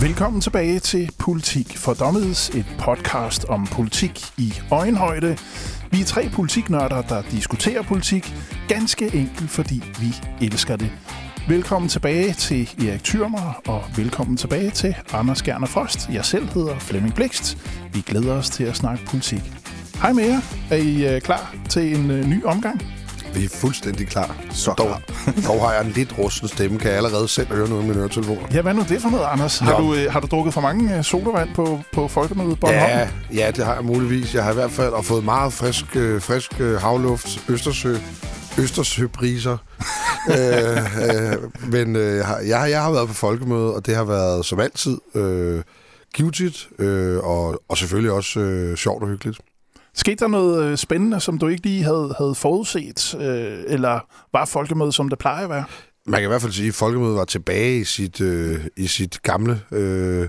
Velkommen tilbage til Politik for Dommedes, et podcast om politik i øjenhøjde. Vi er tre politiknørder, der diskuterer politik, ganske enkelt fordi vi elsker det. Velkommen tilbage til Erik Thyrmer, og velkommen tilbage til Anders Gerner Frost. Jeg selv hedder Flemming Blikst. Vi glæder os til at snakke politik. Hej med jer. Er I øh, klar til en øh, ny omgang? Vi er fuldstændig klar. Så dog, klar. dog har jeg en lidt rusten stemme. Kan jeg allerede selv høre noget med mine øretelefoner? Ja, hvad nu det for noget, Anders? Har Nå. du, øh, har du drukket for mange sodavand på, på Folkemødet Bornholm? Ja, ja, det har jeg muligvis. Jeg har i hvert fald fået meget frisk, frisk havluft, Østersø, Østersøbriser. Øh, øh, men øh, jeg, har, jeg, har- været på folkemøde, og det har været som altid øh, givetigt, øh, og, og selvfølgelig også øh, sjovt og hyggeligt. Skete der noget øh, spændende, som du ikke lige havde, havde forudset? Øh, eller var folkemødet, som det plejer at være? Man kan i hvert fald sige, at folkemødet var tilbage i sit, øh, i sit gamle... Øh,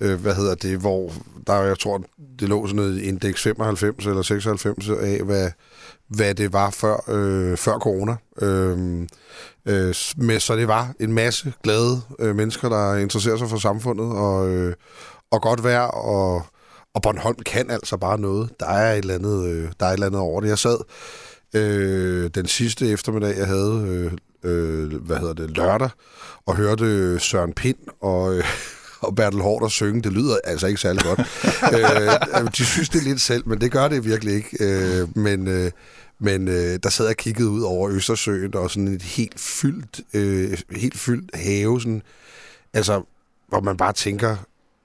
øh, hvad hedder det, hvor der, jeg tror, det lå sådan noget i indeks 95 eller 96 af, hvad, hvad det var før, øh, før corona. Øhm, øh, øh, med, så det var en masse glade øh, mennesker, der interesserer sig for samfundet, og, øh, og godt vejr, og, og Bornholm kan altså bare noget. Der er et eller andet, øh, der er et eller andet over det. Jeg sad øh, den sidste eftermiddag, jeg havde, øh, øh, hvad hedder det, lørdag, og hørte Søren Pind og... Øh, og Bertel Hårder synge, det lyder altså ikke særlig godt. øh, de synes det lidt selv, men det gør det virkelig ikke. Øh, men øh, men øh, der sad jeg og kiggede ud over Østersøen, og sådan et helt fyldt, øh, helt fyldt have, sådan, altså, hvor man bare tænker,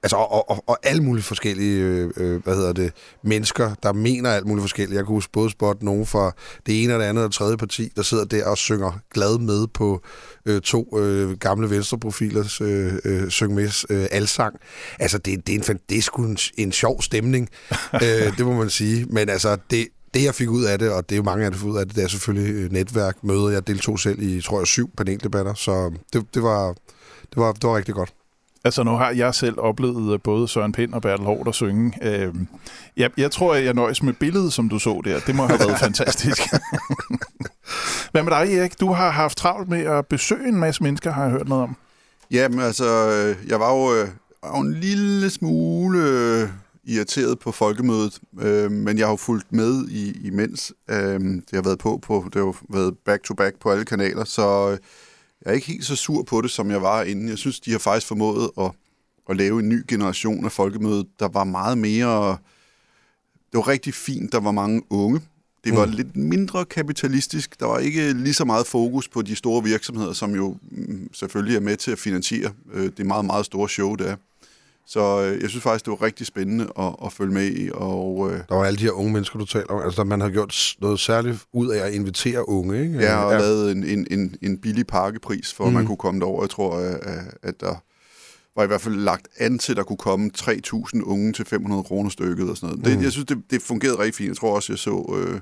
altså, og, og, og alle mulige forskellige, øh, øh, hvad hedder det, mennesker, der mener alt muligt forskelligt. Jeg kunne huske både spotte nogen fra det ene og det andet og det tredje parti, der sidder der og synger glad med på øh, to øh, gamle venstreprofilers øh, øh, syng med øh, alsang. Altså, det, det, er en, fan- det er sgu en, en sjov stemning, øh, det må man sige. Men altså, det, det jeg fik ud af det, og det er jo mange af det, ud af det, det er selvfølgelig øh, netværk, møder. Jeg deltog selv i, tror jeg, syv paneldebatter, så det, det, var, det, var, det var rigtig godt. Altså, nu har jeg selv oplevet både Søren Pind og Bertel Hårder synge. Øh, jeg, jeg tror, at jeg nøjes med billedet, som du så der. Det må have været fantastisk. Hvad med dig, Erik? Du har haft travlt med at besøge en masse mennesker, har jeg hørt noget om. Jamen altså, øh, jeg var jo, øh, var jo en lille smule øh, irriteret på folkemødet, øh, men jeg har jo fulgt med i, imens. Øh, det har været på, på, det har jo været back-to-back på alle kanaler, så øh, jeg er ikke helt så sur på det, som jeg var inden. Jeg synes, de har faktisk formået at, at lave en ny generation af folkemødet, der var meget mere... Det var rigtig fint, der var mange unge. Det var mm. lidt mindre kapitalistisk. Der var ikke lige så meget fokus på de store virksomheder, som jo mm, selvfølgelig er med til at finansiere øh, det meget, meget store show, der er. Så øh, jeg synes faktisk, det var rigtig spændende at, at følge med i. Og, øh, Der var alle de her unge mennesker, du taler om. Altså, man har gjort noget særligt ud af at invitere unge, ikke? ja, og ja. lavet en, en, en, en billig pakkepris, for mm. Mm. man kunne komme derover. Jeg tror, at, at der var i hvert fald lagt an til, at der kunne komme 3.000 unge til 500 kroner stykket og sådan noget. Det, Mm. jeg synes, det, det fungerede rigtig fint. Jeg tror også, jeg så øh,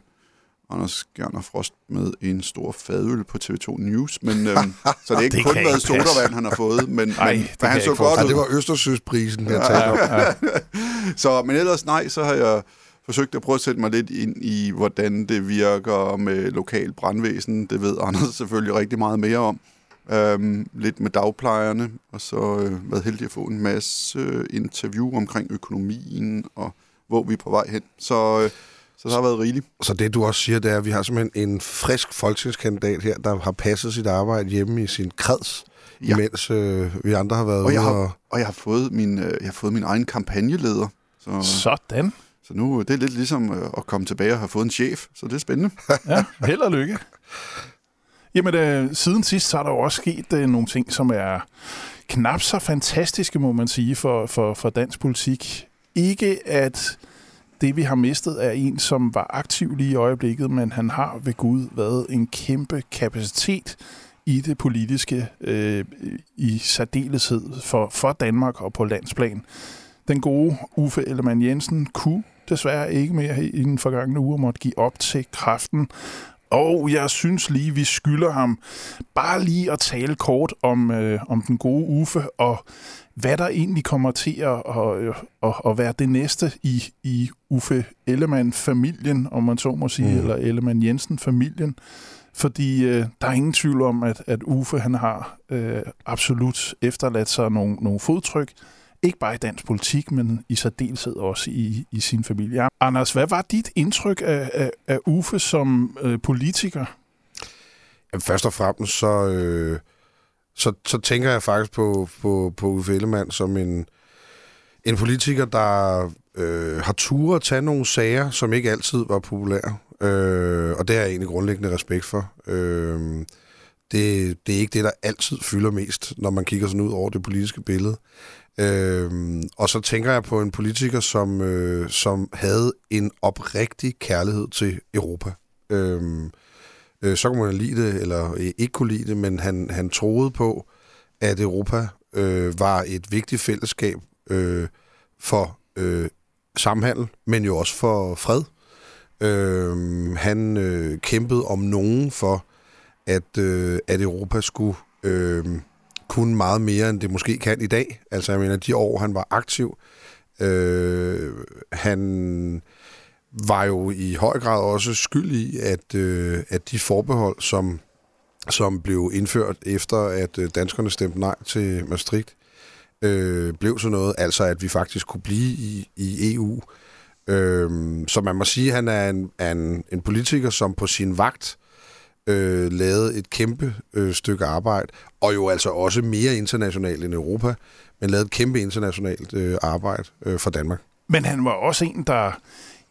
Anders Gerner Frost med en stor fadøl på TV2 News. Men, øhm, så det er ikke Det kun været sodavand, han har fået, men, Ej, men, det han så godt Ja, ud. det var Østersøsprisen, jeg talte om. Så, men ellers nej, så har jeg forsøgt at prøve at sætte mig lidt ind i, hvordan det virker med lokal brandvæsen. Det ved Anders selvfølgelig rigtig meget mere om. Øhm, lidt med dagplejerne, og så øh, været heldig at få en masse øh, interview omkring økonomien og hvor vi er på vej hen. Så, øh, så det har været rigeligt. Så det, du også siger, det er, at vi har simpelthen en frisk folketingskandidat her, der har passet sit arbejde hjemme i sin kreds, Ja. mens øh, vi andre har været Og jeg ude har, og jeg har, fået min, øh, jeg har fået min egen kampagneleder. Så, Sådan. så nu det er lidt ligesom øh, at komme tilbage og have fået en chef, så det er spændende. Ja, held og lykke. Jamen, øh, siden sidst så er der jo også sket øh, nogle ting, som er knap så fantastiske, må man sige, for, for, for dansk politik. Ikke at det, vi har mistet, er en, som var aktiv lige i øjeblikket, men han har ved Gud været en kæmpe kapacitet i det politiske, øh, i særdeleshed for, for Danmark og på landsplan. Den gode Uffe Ellemann Jensen kunne desværre ikke mere i den forgangne uge måtte give op til kraften. Og jeg synes lige, vi skylder ham bare lige at tale kort om, øh, om den gode Uffe, og hvad der egentlig kommer til at, at, at, at være det næste i, i Uffe Ellemann-familien, om man så må sige, mm. eller Ellemann Jensen-familien. Fordi øh, der er ingen tvivl om, at, at Uffe han har øh, absolut efterladt sig nogle, nogle fodtryk, ikke bare i dansk politik, men i særdeleshed også i, i sin familie. Anders, hvad var dit indtryk af, af, af Uffe som øh, politiker? Jamen, først og fremmest så, øh, så, så tænker jeg faktisk på, på, på Uffe Ellemann som en, en politiker, der øh, har turet at tage nogle sager, som ikke altid var populære. Øh, og det har jeg egentlig grundlæggende respekt for. Øh, det, det er ikke det, der altid fylder mest, når man kigger sådan ud over det politiske billede. Øhm, og så tænker jeg på en politiker, som, øh, som havde en oprigtig kærlighed til Europa. Øhm, øh, så kunne man lide det, eller øh, ikke kunne lide det, men han, han troede på, at Europa øh, var et vigtigt fællesskab øh, for øh, samhandel, men jo også for fred. Øh, han øh, kæmpede om nogen for, at, øh, at Europa skulle øh, kunne meget mere, end det måske kan i dag. Altså, jeg mener, de år, han var aktiv, øh, han var jo i høj grad også skyld i, at, øh, at de forbehold, som, som blev indført efter, at øh, danskerne stemte nej til Maastricht, øh, blev så noget, altså at vi faktisk kunne blive i, i EU. Øh, så man må sige, at han er en, en, en politiker, som på sin vagt øh, lavet et kæmpe øh, stykke arbejde, og jo altså også mere internationalt end Europa, men lavet et kæmpe internationalt øh, arbejde øh, for Danmark. Men han var også en, der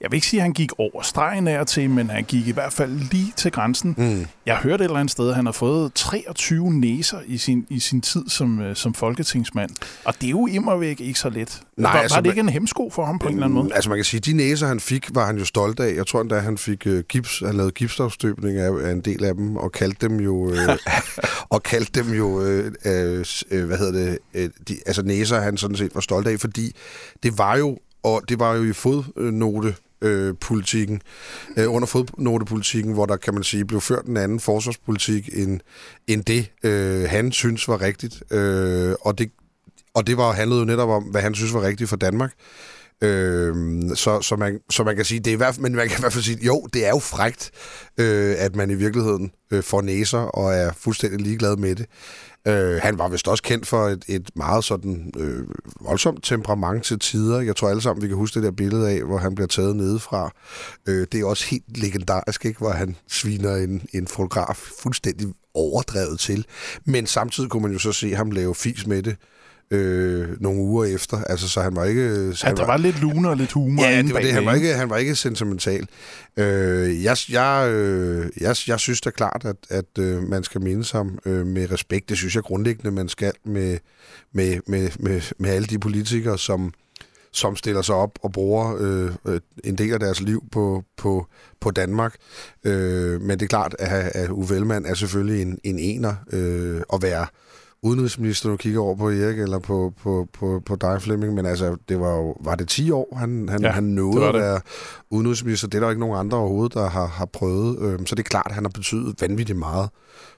jeg vil ikke sige, at han gik over stregen af til, men han gik i hvert fald lige til grænsen. Mm. Jeg hørte et eller andet sted, at han har fået 23 næser i sin, i sin tid som, uh, som folketingsmand. Og det er jo immervæk ikke så let. Nej, var, altså, var det ikke en hemsko for ham på en eller anden måde? Altså man kan sige, at de næser, han fik, var han jo stolt af. Jeg tror endda, han fik uh, gips, han lavede gipsafstøbning af, af en del af dem, og kaldte dem jo, uh, og kaldte dem jo, uh, uh, hvad hedder det, uh, de, altså næser, han sådan set var stolt af, fordi det var jo og det var jo i fodnote øh, politikken, øh, under fodnotepolitikken, hvor der, kan man sige, blev ført en anden forsvarspolitik, end, end det, øh, han synes var rigtigt. Øh, og, det, og det var handlede jo netop om, hvad han synes var rigtigt for Danmark. Øh, så, så, man, så man kan sige, det er i hvert fald, men man kan i hvert fald sige, jo, det er jo frægt, øh, at man i virkeligheden øh, får næser og er fuldstændig ligeglad med det. Øh, han var vist også kendt for et, et meget sådan øh, voldsomt temperament til tider. Jeg tror alle sammen, vi kan huske det der billede af, hvor han bliver taget nedefra. Øh, det er også helt legendarisk, ikke? hvor han sviner en, en fotograf fuldstændig overdrevet til. Men samtidig kunne man jo så se ham lave fis med det øh, nogle uger efter. Altså, så han var ikke... Så ja, der var, var lidt lune og lidt humor Ja, det var det. Han var ikke, han var ikke sentimental. Øh, jeg, jeg, øh, jeg, jeg synes da klart, at, at øh, man skal mindes ham øh, med respekt. Det synes jeg grundlæggende, man skal med, med, med, med, med alle de politikere, som som stiller sig op og bruger øh, øh en del af deres liv på, på, på Danmark. Øh, men det er klart, at, at Uffe Ellemann er selvfølgelig en, en ener øh, at være udenrigsminister, du kigger over på Erik, eller på, på, på, på dig, Flemming, men altså, det var jo, var det 10 år, han, han, ja, han nåede at være udenrigsminister. Det er der ikke nogen andre overhovedet, der har, har prøvet. Øhm, så det er klart, at han har betydet vanvittigt meget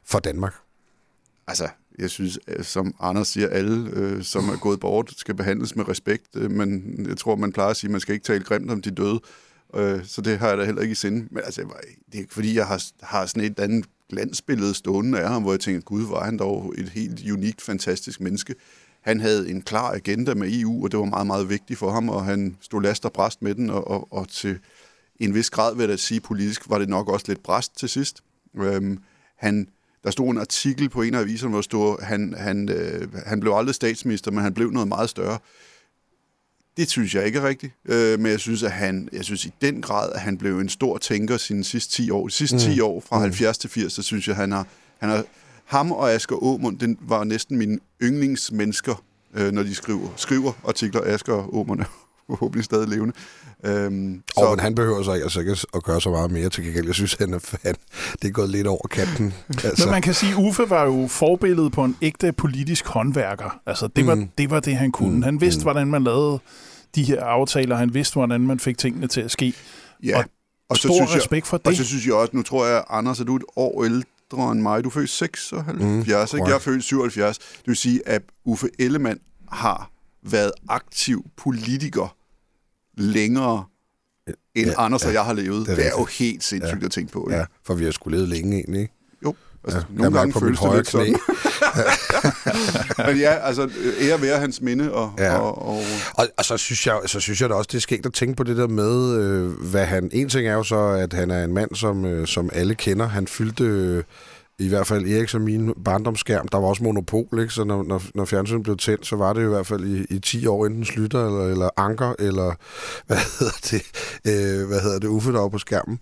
for Danmark. Altså, jeg synes, øh, som Anders siger, alle, øh, som er gået bort, skal behandles med respekt, øh, men jeg tror, man plejer at sige, at man skal ikke tale grimt om de døde. Øh, så det har jeg da heller ikke i sinde. Men altså, det er ikke fordi, jeg har, har sådan et andet glansbillede stående af ham, hvor jeg tænkte, gud, var han dog et helt unikt, fantastisk menneske. Han havde en klar agenda med EU, og det var meget, meget vigtigt for ham, og han stod last og bræst med den, og, og, og til en vis grad, vil jeg sige, politisk var det nok også lidt bræst til sidst. Øhm, han, der stod en artikel på en af aviserne, hvor stod, han, han, øh, han blev aldrig statsminister, men han blev noget meget større. Det synes jeg ikke er rigtigt, øh, men jeg synes, at han, jeg synes i den grad, at han blev en stor tænker sine sidste 10 år. De sidste mm. 10 år, fra mm. 70 til 80, så synes jeg, han har, han har ham og Asger Aumund, den var næsten mine yndlingsmennesker, øh, når de skriver, skriver artikler. Asger og Aumund er forhåbentlig stadig levende. Øhm, så... Og men han behøver så altså ikke at gøre så meget mere til gengæld. Jeg synes, han er fan. Det er gået lidt over kanten. Altså. Men man kan sige, Uffe var jo forbilledet på en ægte politisk håndværker. Altså, det, var, mm. det var det, han kunne. Mm. Han vidste, mm. hvordan man lavede de her aftaler. Han vidste, hvordan man fik tingene til at ske. Ja. Og og Stor synes respekt for det. Og så synes jeg også, nu tror jeg, Anders, at du er et år ældre end mig. Du er født 76, mm, ikke? Jeg er født 77. Det vil sige, at Uffe Ellemann har været aktiv politiker længere end ja, Anders ja, og jeg har levet. Det er, det er jo helt sindssygt ja, at tænke på. Ja. ja, for vi har skulle leve længe egentlig, ikke? Jo, altså, ja, nogle gange føles det lidt sådan. Men ja, altså ære være hans minde. Og, ja. og, og, og, og så, synes jeg, så synes jeg da også, det er skægt at tænke på det der med, øh, hvad han... En ting er jo så, at han er en mand, som, øh, som alle kender. Han fyldte... Øh, i hvert fald Eriks og min barndomsskærm, der var også monopol, ikke? så når, når, når fjernsynet blev tændt, så var det i hvert fald i, i 10 år enten Slytter eller, eller Anker, eller hvad hedder det, øh, hvad hedder det Uffe, der på skærmen,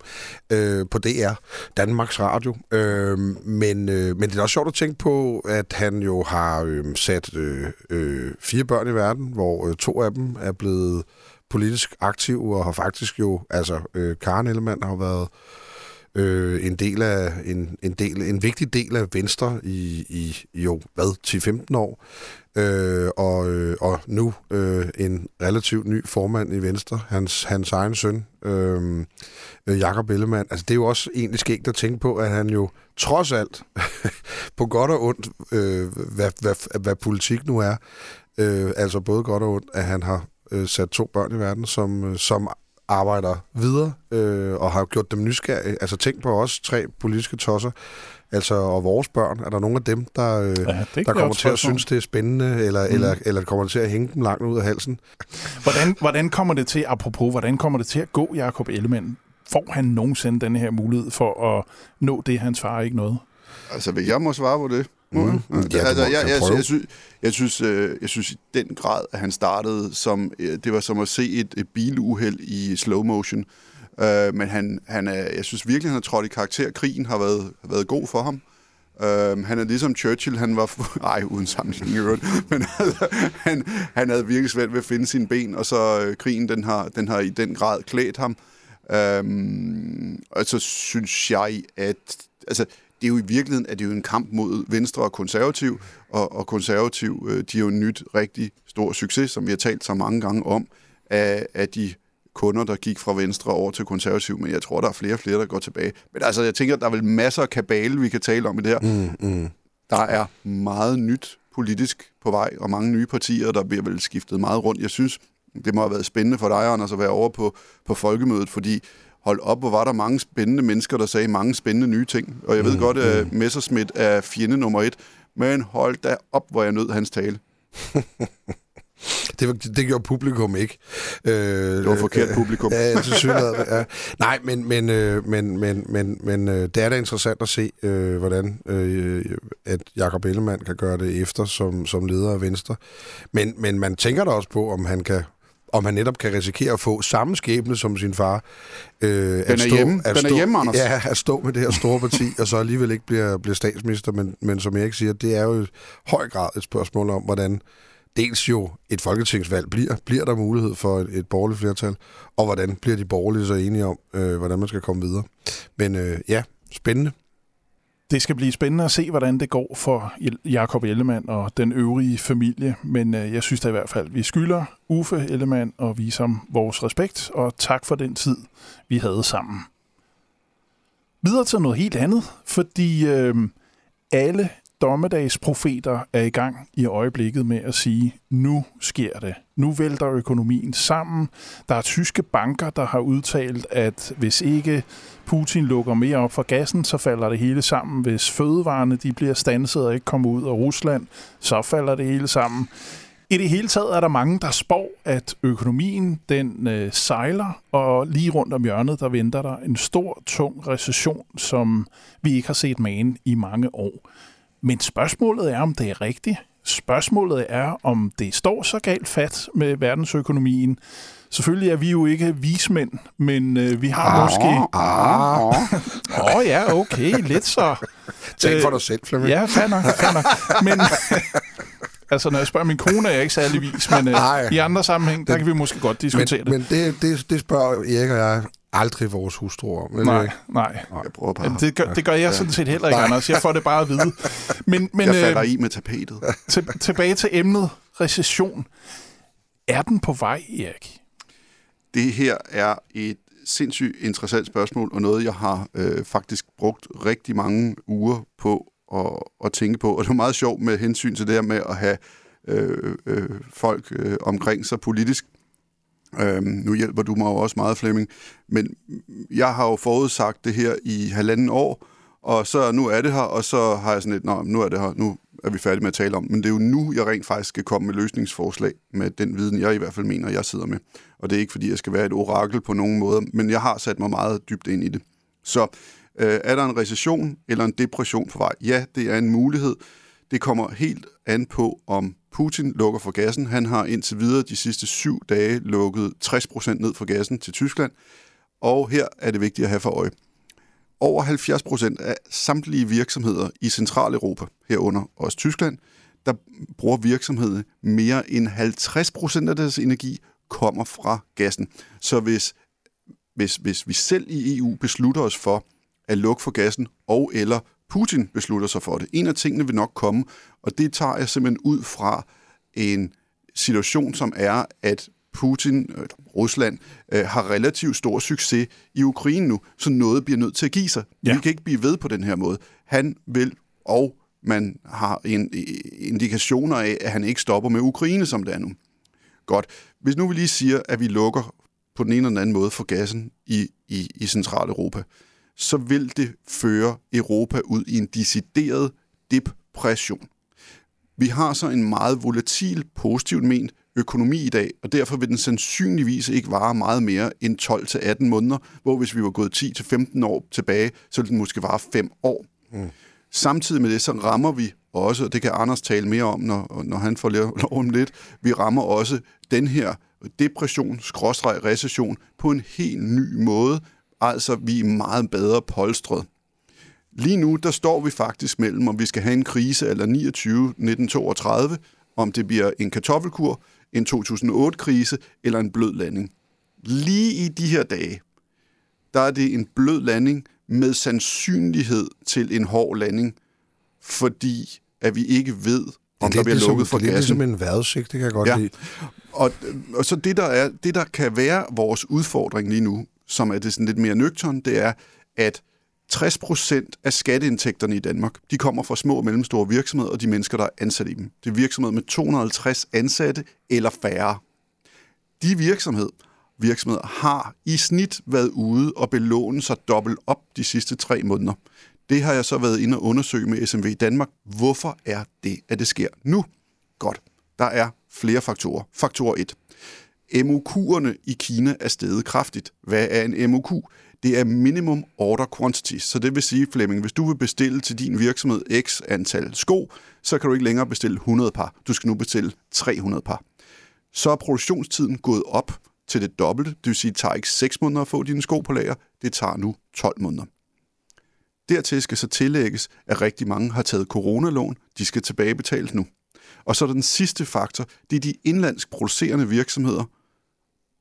øh, på DR, Danmarks Radio. Øh, men, øh, men det er også sjovt at tænke på, at han jo har øh, sat øh, øh, fire børn i verden, hvor øh, to af dem er blevet politisk aktive, og har faktisk jo, altså øh, Karen Ellemann har været øh, en del af en, en del en vigtig del af Venstre i, i jo hvad 10-15 år. Øh, og, øh, og nu øh, en relativt ny formand i Venstre hans hans egen søn øh, Jakob Ellemann. Altså det er jo også egentlig skægt at tænke på at han jo trods alt på godt og ondt øh, hvad, hvad, hvad politik nu er øh, altså både godt og ondt at han har øh, sat to børn i verden som øh, som arbejder videre øh, og har gjort dem nysgerrige. Altså tænk på os tre politiske tosser, altså og vores børn. Er der nogen af dem, der, øh, ja, der kommer til at synes, det er spændende, eller, mm. eller, eller kommer til at hænge dem langt ud af halsen? Hvordan, hvordan kommer det til, apropos, hvordan kommer det til at gå, Jacob Ellemann? Får han nogensinde den her mulighed for at nå det, hans far ikke nåede? Altså, vil jeg må svare på det? Mm. Ja, altså, jeg, jeg, jeg, jeg, synes, jeg, synes, øh, jeg synes i den grad, at han startede som, øh, det var som at se et, et biluheld i slow motion. Uh, men han, han er, jeg synes virkelig, han har trådt i karakter. Krigen har været, været god for ham. Uh, han er ligesom Churchill, han var... Ej, uden sammenligning i øvrigt. Men altså, han, han havde virkelig svært ved at finde sine ben, og så uh, krigen, den har, den har i den grad klædt ham. Uh, og så synes jeg, at... Altså, det er jo i virkeligheden at det er jo en kamp mod Venstre og Konservativ, og, og Konservativ, øh, de er jo en nyt rigtig stor succes, som vi har talt så mange gange om, af, af de kunder, der gik fra Venstre over til Konservativ, men jeg tror, der er flere og flere, der går tilbage. Men altså, jeg tænker, der er vel masser af kabale, vi kan tale om i det her. Mm, mm. Der er meget nyt politisk på vej, og mange nye partier, der bliver vel skiftet meget rundt. Jeg synes, det må have været spændende for dig, Anders, at være over på, på folkemødet, fordi hold op, hvor var der mange spændende mennesker, der sagde mange spændende nye ting. Og jeg ved mm, godt, at mm. Messerschmidt er fjende nummer et, men hold da op, hvor jeg nød hans tale. Det, det gjorde publikum ikke. Øh, det var forkert øh, publikum. ja, til synligheden, ja. Nej, men, men, øh, men, men, men, men øh, det er da interessant at se, øh, hvordan øh, at Jakob Ellemann kan gøre det efter som, som leder af Venstre. Men, men man tænker da også på, om han kan om han netop kan risikere at få samme skæbne som sin far. Øh, den er stå, hjemme, at stå, den er hjemme, Anders. Ja, at stå med det her store parti, og så alligevel ikke bliver, bliver statsminister. Men, men som jeg ikke siger, det er jo i høj grad et spørgsmål om, hvordan dels jo et folketingsvalg bliver. Bliver der mulighed for et, et borgerligt flertal? Og hvordan bliver de borgerlige så enige om, øh, hvordan man skal komme videre? Men øh, ja, spændende det skal blive spændende at se, hvordan det går for Jakob Ellemann og den øvrige familie, men øh, jeg synes da i hvert fald, at vi skylder Uffe Ellemann og vise ham vores respekt, og tak for den tid, vi havde sammen. Videre til noget helt andet, fordi øh, alle dommedagsprofeter er i gang i øjeblikket med at sige, nu sker det. Nu vælter økonomien sammen. Der er tyske banker, der har udtalt, at hvis ikke Putin lukker mere op for gassen, så falder det hele sammen. Hvis fødevarene de bliver stanset og ikke kommer ud af Rusland, så falder det hele sammen. I det hele taget er der mange, der spår, at økonomien den øh, sejler, og lige rundt om hjørnet, der venter der en stor, tung recession, som vi ikke har set magen i mange år. Men spørgsmålet er, om det er rigtigt. Spørgsmålet er, om det står så galt fat med verdensøkonomien. Selvfølgelig er vi jo ikke vismænd, men øh, vi har ah, måske... Ah. Åh oh, ja, okay, lidt så. Tænk for dig selv, Flemming. Ja, fair nok, fair nok. Men altså, når jeg spørger min kone, er jeg ikke særlig vis, men øh, i andre sammenhæng, der kan vi måske godt diskutere men, det. Men det, det, det spørger Erik og jeg aldrig vores hustru om. Nej, nej. Jeg prøver bare. Det gør, det gør jeg sådan set heller ikke, nej. Anders. Jeg får det bare at vide. Men, men, jeg falder øh, i med tapetet. Til, tilbage til emnet recession. Er den på vej, Erik? Det her er et sindssygt interessant spørgsmål, og noget, jeg har øh, faktisk brugt rigtig mange uger på at, at tænke på. Og det er meget sjovt med hensyn til det her med at have øh, øh, folk øh, omkring sig politisk. Øh, nu hjælper du mig jo også meget, Flemming. Men jeg har jo forudsagt det her i halvanden år, og så nu er det her, og så har jeg sådan lidt, nå, nu er det her, nu er vi færdige med at tale om. Men det er jo nu, jeg rent faktisk skal komme med løsningsforslag med den viden, jeg i hvert fald mener, jeg sidder med. Og det er ikke, fordi jeg skal være et orakel på nogen måde, men jeg har sat mig meget dybt ind i det. Så øh, er der en recession eller en depression på vej? Ja, det er en mulighed. Det kommer helt an på, om Putin lukker for gassen. Han har indtil videre de sidste syv dage lukket 60% ned for gassen til Tyskland. Og her er det vigtigt at have for øje. Over 70 procent af samtlige virksomheder i Centraleuropa, herunder også Tyskland, der bruger virksomheden mere end 50 procent af deres energi kommer fra gassen. Så hvis, hvis, hvis vi selv i EU beslutter os for at lukke for gassen, og eller Putin beslutter sig for det, en af tingene vil nok komme, og det tager jeg simpelthen ud fra en situation, som er, at Putin, øh, Rusland, øh, har relativt stor succes i Ukraine nu, så noget bliver nødt til at give sig. Ja. Vi kan ikke blive ved på den her måde. Han vil, og man har en, indikationer af, at han ikke stopper med Ukraine, som det er nu. Godt. Hvis nu vi lige siger, at vi lukker på den ene eller den anden måde for gassen i, i, i Centraleuropa, så vil det føre Europa ud i en decideret depression. Vi har så en meget volatil, positivt ment økonomi i dag, og derfor vil den sandsynligvis ikke vare meget mere end 12-18 måneder, hvor hvis vi var gået 10-15 år tilbage, så ville den måske vare 5 år. Mm. Samtidig med det, så rammer vi også, og det kan Anders tale mere om, når, når han får lov om lidt, vi rammer også den her depression, skråstreg, recession på en helt ny måde. Altså, vi er meget bedre polstret. Lige nu, der står vi faktisk mellem, om vi skal have en krise eller 29 1932, om det bliver en kartoffelkur, en 2008-krise eller en blød landing. Lige i de her dage, der er det en blød landing med sandsynlighed til en hård landing, fordi at vi ikke ved, om der bliver lukket for gassen. Det er ligesom en vejrudsigt, det kan jeg godt ja. lide. Og, og så det der, er, det, der kan være vores udfordring lige nu, som er det sådan lidt mere nøgtern, det er, at 60 procent af skatteindtægterne i Danmark, de kommer fra små og mellemstore virksomheder og de mennesker, der er ansat i dem. Det er virksomheder med 250 ansatte eller færre. De virksomhed, virksomheder har i snit været ude og belåne sig dobbelt op de sidste tre måneder. Det har jeg så været inde og undersøge med SMV Danmark. Hvorfor er det, at det sker nu? Godt. Der er flere faktorer. Faktor 1. MOQ'erne i Kina er steget kraftigt. Hvad er en MOQ? Det er minimum order quantity. Så det vil sige, Flemming, hvis du vil bestille til din virksomhed x antal sko, så kan du ikke længere bestille 100 par. Du skal nu bestille 300 par. Så er produktionstiden gået op til det dobbelte. Det vil sige, det tager ikke 6 måneder at få dine sko på lager. Det tager nu 12 måneder. Dertil skal så tillægges, at rigtig mange har taget coronalån. De skal tilbagebetales nu. Og så er den sidste faktor, det er de indlandsk producerende virksomheder.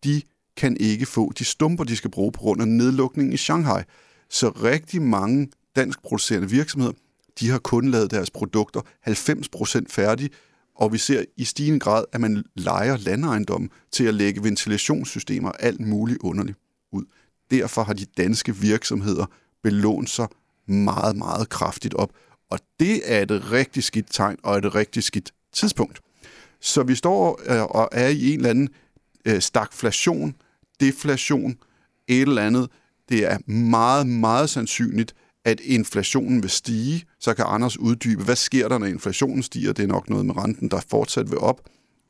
De kan ikke få de stumper, de skal bruge på grund af nedlukningen i Shanghai. Så rigtig mange dansk producerende virksomheder, de har kun lavet deres produkter 90% færdige, og vi ser i stigende grad, at man leger landejendommen til at lægge ventilationssystemer og alt muligt underligt ud. Derfor har de danske virksomheder belånt sig meget, meget kraftigt op. Og det er et rigtig skidt tegn og et rigtig skidt tidspunkt. Så vi står øh, og er i en eller anden øh, stagflation, deflation, et eller andet. Det er meget, meget sandsynligt, at inflationen vil stige. Så kan Anders uddybe, hvad sker der, når inflationen stiger? Det er nok noget med renten, der fortsat vil op.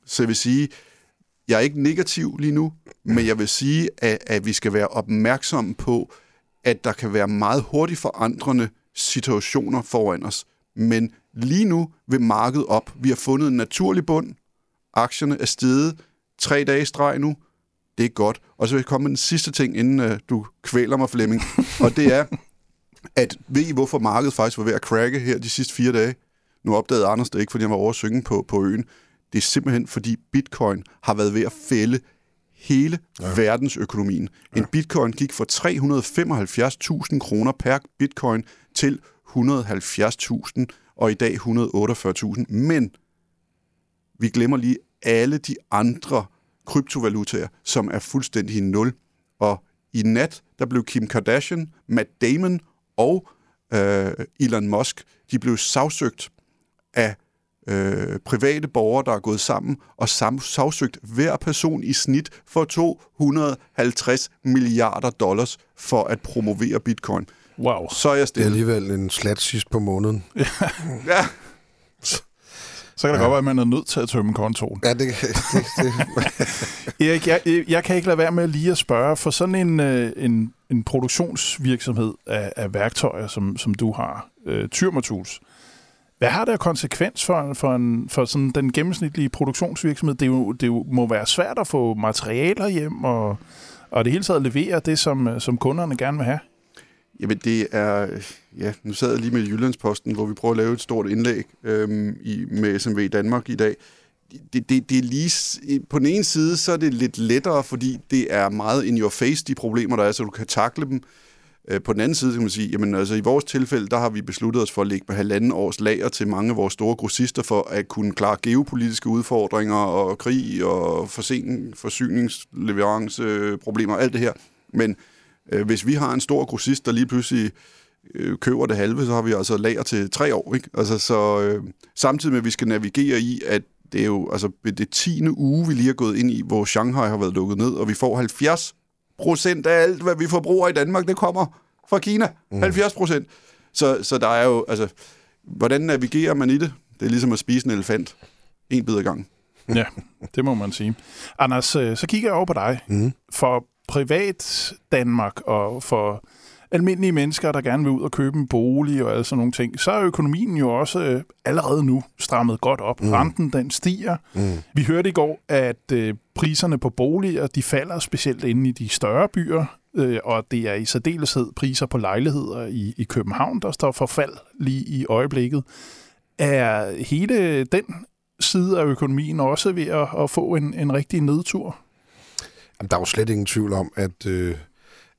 Så jeg vil sige, jeg er ikke negativ lige nu, men jeg vil sige, at, at vi skal være opmærksomme på, at der kan være meget hurtigt forandrende situationer foran os. Men lige nu vil markedet op. Vi har fundet en naturlig bund. Aktierne er steget tre dage streg nu det er godt. Og så vil jeg komme med den sidste ting, inden uh, du kvæler mig, Flemming. og det er, at ved I, hvorfor markedet faktisk var ved at cracke her de sidste fire dage? Nu opdagede Anders det ikke, fordi han var over at synge på, på øen. Det er simpelthen, fordi bitcoin har været ved at fælde hele ja. verdensøkonomien. Ja. En bitcoin gik fra 375.000 kroner per bitcoin til 170.000, og i dag 148.000. Men vi glemmer lige alle de andre kryptovalutaer, som er fuldstændig i nul. Og i nat, der blev Kim Kardashian, Matt Damon og øh, Elon Musk, de blev sagsøgt af øh, private borgere, der er gået sammen og sam- sagsøgt hver person i snit for 250 milliarder dollars for at promovere bitcoin. Wow. Så er jeg Det er stille. alligevel en slat sidst på måneden. Ja, Så kan det ja. godt være, at man er nødt til at tømme kontoen. Ja, det, det, det, Erik, jeg, jeg kan ikke lade være med lige at spørge, for sådan en, øh, en, en produktionsvirksomhed af, af værktøjer, som, som du har, øh, Tyrma Tools, hvad har det af konsekvens for, for, en, for sådan den gennemsnitlige produktionsvirksomhed? Det, er jo, det jo, må være svært at få materialer hjem, og, og det hele taget levere det, som, øh, som kunderne gerne vil have. Jamen det er, ja, nu sad jeg lige med Jyllandsposten, hvor vi prøver at lave et stort indlæg øhm, i, med SMV Danmark i dag. Det, det, det er lige, på den ene side, så er det lidt lettere, fordi det er meget in your face, de problemer, der er, så du kan takle dem. Øh, På den anden side kan man sige, jamen altså i vores tilfælde, der har vi besluttet os for at lægge på halvanden års lager til mange af vores store grossister for at kunne klare geopolitiske udfordringer og krig og forsening, forsyningsleveranceproblemer og alt det her. Men øh, hvis vi har en stor grossist, der lige pludselig øh, køber det halve, så har vi altså lager til tre år. Ikke? Altså, så, øh, samtidig med, at vi skal navigere i, at det er jo altså det 10. uge, vi lige er gået ind i, hvor Shanghai har været lukket ned, og vi får 70 procent af alt, hvad vi forbruger i Danmark, det kommer fra Kina. Mm. 70 procent. Så, så der er jo, altså, hvordan navigerer man i det? Det er ligesom at spise en elefant. En bid ad gangen. Ja, det må man sige. Anders, øh, så kigger jeg over på dig. mm. For privat Danmark og for almindelige mennesker, der gerne vil ud og købe en bolig og alle sådan nogle ting, så er økonomien jo også øh, allerede nu strammet godt op. Mm. Renten den stiger. Mm. Vi hørte i går, at øh, priserne på boliger, de falder specielt inde i de større byer, øh, og det er i særdeleshed priser på lejligheder i, i København, der står for fald lige i øjeblikket. Er hele den side af økonomien også ved at, at få en, en rigtig nedtur? Jamen, der er jo slet ingen tvivl om, at, øh,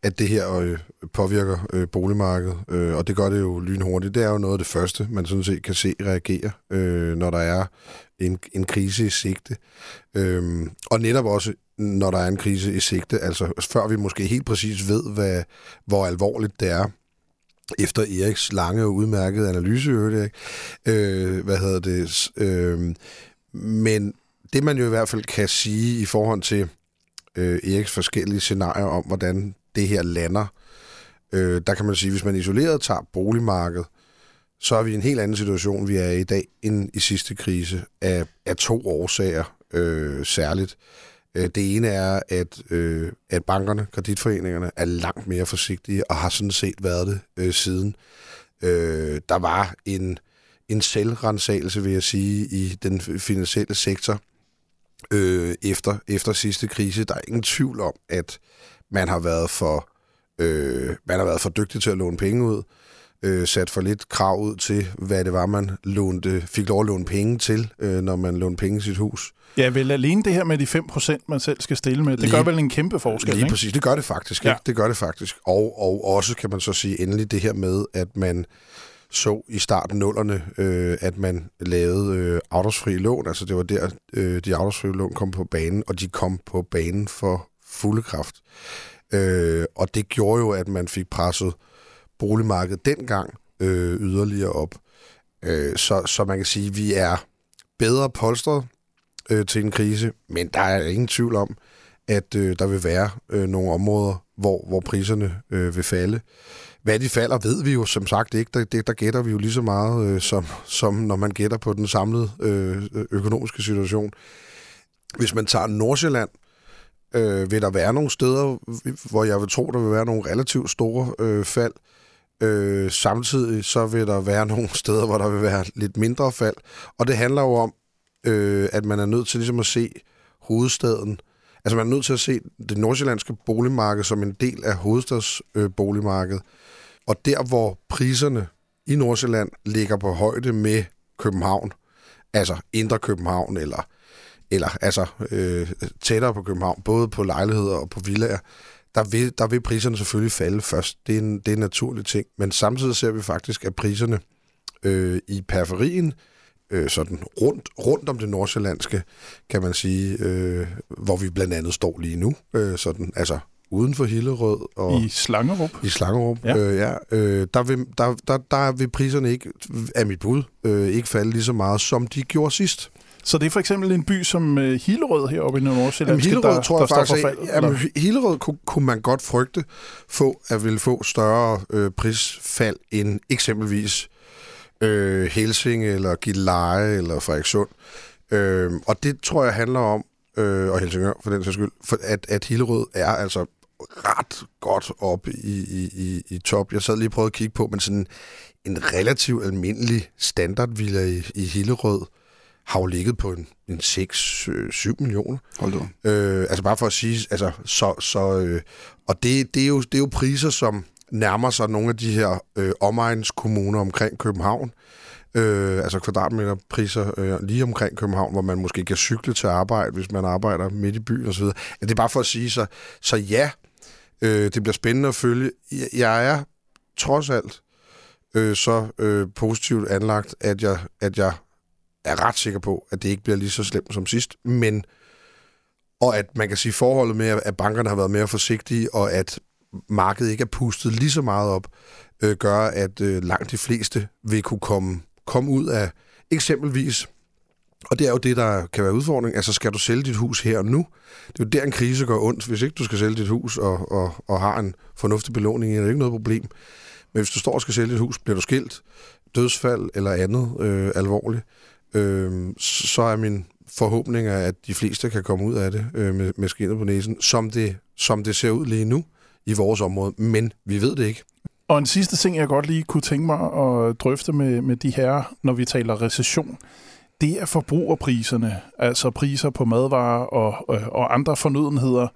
at det her øh, påvirker øh, boligmarkedet, øh, og det gør det jo lynhurtigt. Det er jo noget af det første, man sådan set kan se reagere, øh, når der er en, en krise i sigte. Øh, og netop også, når der er en krise i sigte, altså før vi måske helt præcis ved, hvad, hvor alvorligt det er, efter Eriks lange og udmærkede analyse, Erik. Øh, hvad hedder det? Øh, men det man jo i hvert fald kan sige i forhold til øh, Eriks forskellige scenarier om, hvordan det her lander, øh, der kan man sige, hvis man isoleret tager boligmarkedet, så er vi i en helt anden situation, vi er i i dag, end i sidste krise, af, af to årsager øh, særligt. Øh, Det ene er, at, øh, at bankerne, kreditforeningerne, er langt mere forsigtige, og har sådan set været det øh, siden. Øh, der var en, en selvrensagelse, vil jeg sige, i den finansielle sektor øh, efter, efter sidste krise. Der er ingen tvivl om, at man har været for, øh, man har været for dygtig til at låne penge ud, øh, sat for lidt krav ud til, hvad det var, man lånte, fik lov at låne penge til, øh, når man lånte penge i sit hus. Ja, vel alene det her med de 5%, man selv skal stille med, det Lige- gør vel en kæmpe forskel, Lige ikke? præcis, det gør det faktisk. Ja. Ikke? Det gør det faktisk. Og, og også kan man så sige endelig det her med, at man så i starten nullerne, øh, at man lavede øh, afdragsfri lån. Altså det var der, øh, de afdragsfri lån kom på banen, og de kom på banen for fulde kraft. Øh, og det gjorde jo, at man fik presset boligmarkedet dengang øh, yderligere op. Øh, så, så man kan sige, at vi er bedre polstret øh, til en krise, men der er ingen tvivl om, at øh, der vil være øh, nogle områder, hvor, hvor priserne øh, vil falde. Hvad de falder, ved vi jo som sagt ikke. Der, det, der gætter vi jo lige så meget, øh, som, som når man gætter på den samlede øh, økonomiske situation. Hvis man tager Nordsjælland, øh, vil der være nogle steder, hvor jeg vil tro, der vil være nogle relativt store øh, fald. Øh, samtidig så vil der være nogle steder, hvor der vil være lidt mindre fald. Og det handler jo om, øh, at man er nødt til ligesom at se hovedstaden. Altså man er nødt til at se det nordsjællandske boligmarked som en del af hovedstads Øh, boligmarked. og der, hvor priserne i Nordsjælland ligger på højde med København, altså Indre København, eller, eller altså øh, tættere på København, både på lejligheder og på villaer, der vil, der vil priserne selvfølgelig falde først. Det er, en, det er en naturlig ting. Men samtidig ser vi faktisk, at priserne øh, i periferien, øh, sådan rundt, rundt om det nordsjællandske, kan man sige, øh, hvor vi blandt andet står lige nu, øh, sådan, altså uden for Hillerød. Og I Slangerup. I Slangerup, Ja. Øh, ja øh, der, vil, der, der, der vil priserne ikke, af mit bud, øh, ikke falde lige så meget, som de gjorde sidst. Så det er for eksempel en by som øh, Hillerød heroppe i Nordsjælland, der, tror der jeg faktisk, står for at, jamen? Hillerød kunne, kunne man godt frygte få, at ville få større øh, prisfald end eksempelvis øh, Helsinge, eller Gilleleje, eller Frederikssund. Øh, og det tror jeg handler om, øh, og Helsingør for den sags skyld, for at, at Hillerød er altså ret godt op i, i, i, i top. Jeg sad lige og prøvede at kigge på, men sådan en relativt almindelig standardvilla i, i Hillerød har jo ligget på en, en 6-7 millioner. Hold da. Øh, altså bare for at sige, altså, så, så, øh, og det, det, er jo, det er jo priser, som nærmer sig nogle af de her øh, omegnskommuner omkring København. Øh, altså kvadratmeterpriser øh, lige omkring København, hvor man måske kan cykle til arbejde, hvis man arbejder midt i byen osv. Ja, det er bare for at sige, så, så ja, øh, det bliver spændende at følge. Jeg, jeg er trods alt øh, så øh, positivt anlagt, at jeg, at jeg er ret sikker på, at det ikke bliver lige så slemt som sidst, men og at man kan sige forholdet med, at bankerne har været mere forsigtige, og at markedet ikke er pustet lige så meget op, øh, gør, at øh, langt de fleste vil kunne komme, komme ud af eksempelvis, og det er jo det, der kan være udfordring, altså skal du sælge dit hus her og nu? Det er jo der, en krise går ondt. Hvis ikke du skal sælge dit hus og, og, og har en fornuftig belåning, er det ikke noget problem. Men hvis du står og skal sælge dit hus, bliver du skilt, dødsfald eller andet øh, alvorligt, øh, så er min forhåbning, at de fleste kan komme ud af det øh, med, med skinnet på næsen, som det, som det ser ud lige nu i vores område. Men vi ved det ikke. Og en sidste ting, jeg godt lige kunne tænke mig at drøfte med, med de her, når vi taler recession, det er forbrugerpriserne, altså priser på madvarer og, og, og andre fornødenheder.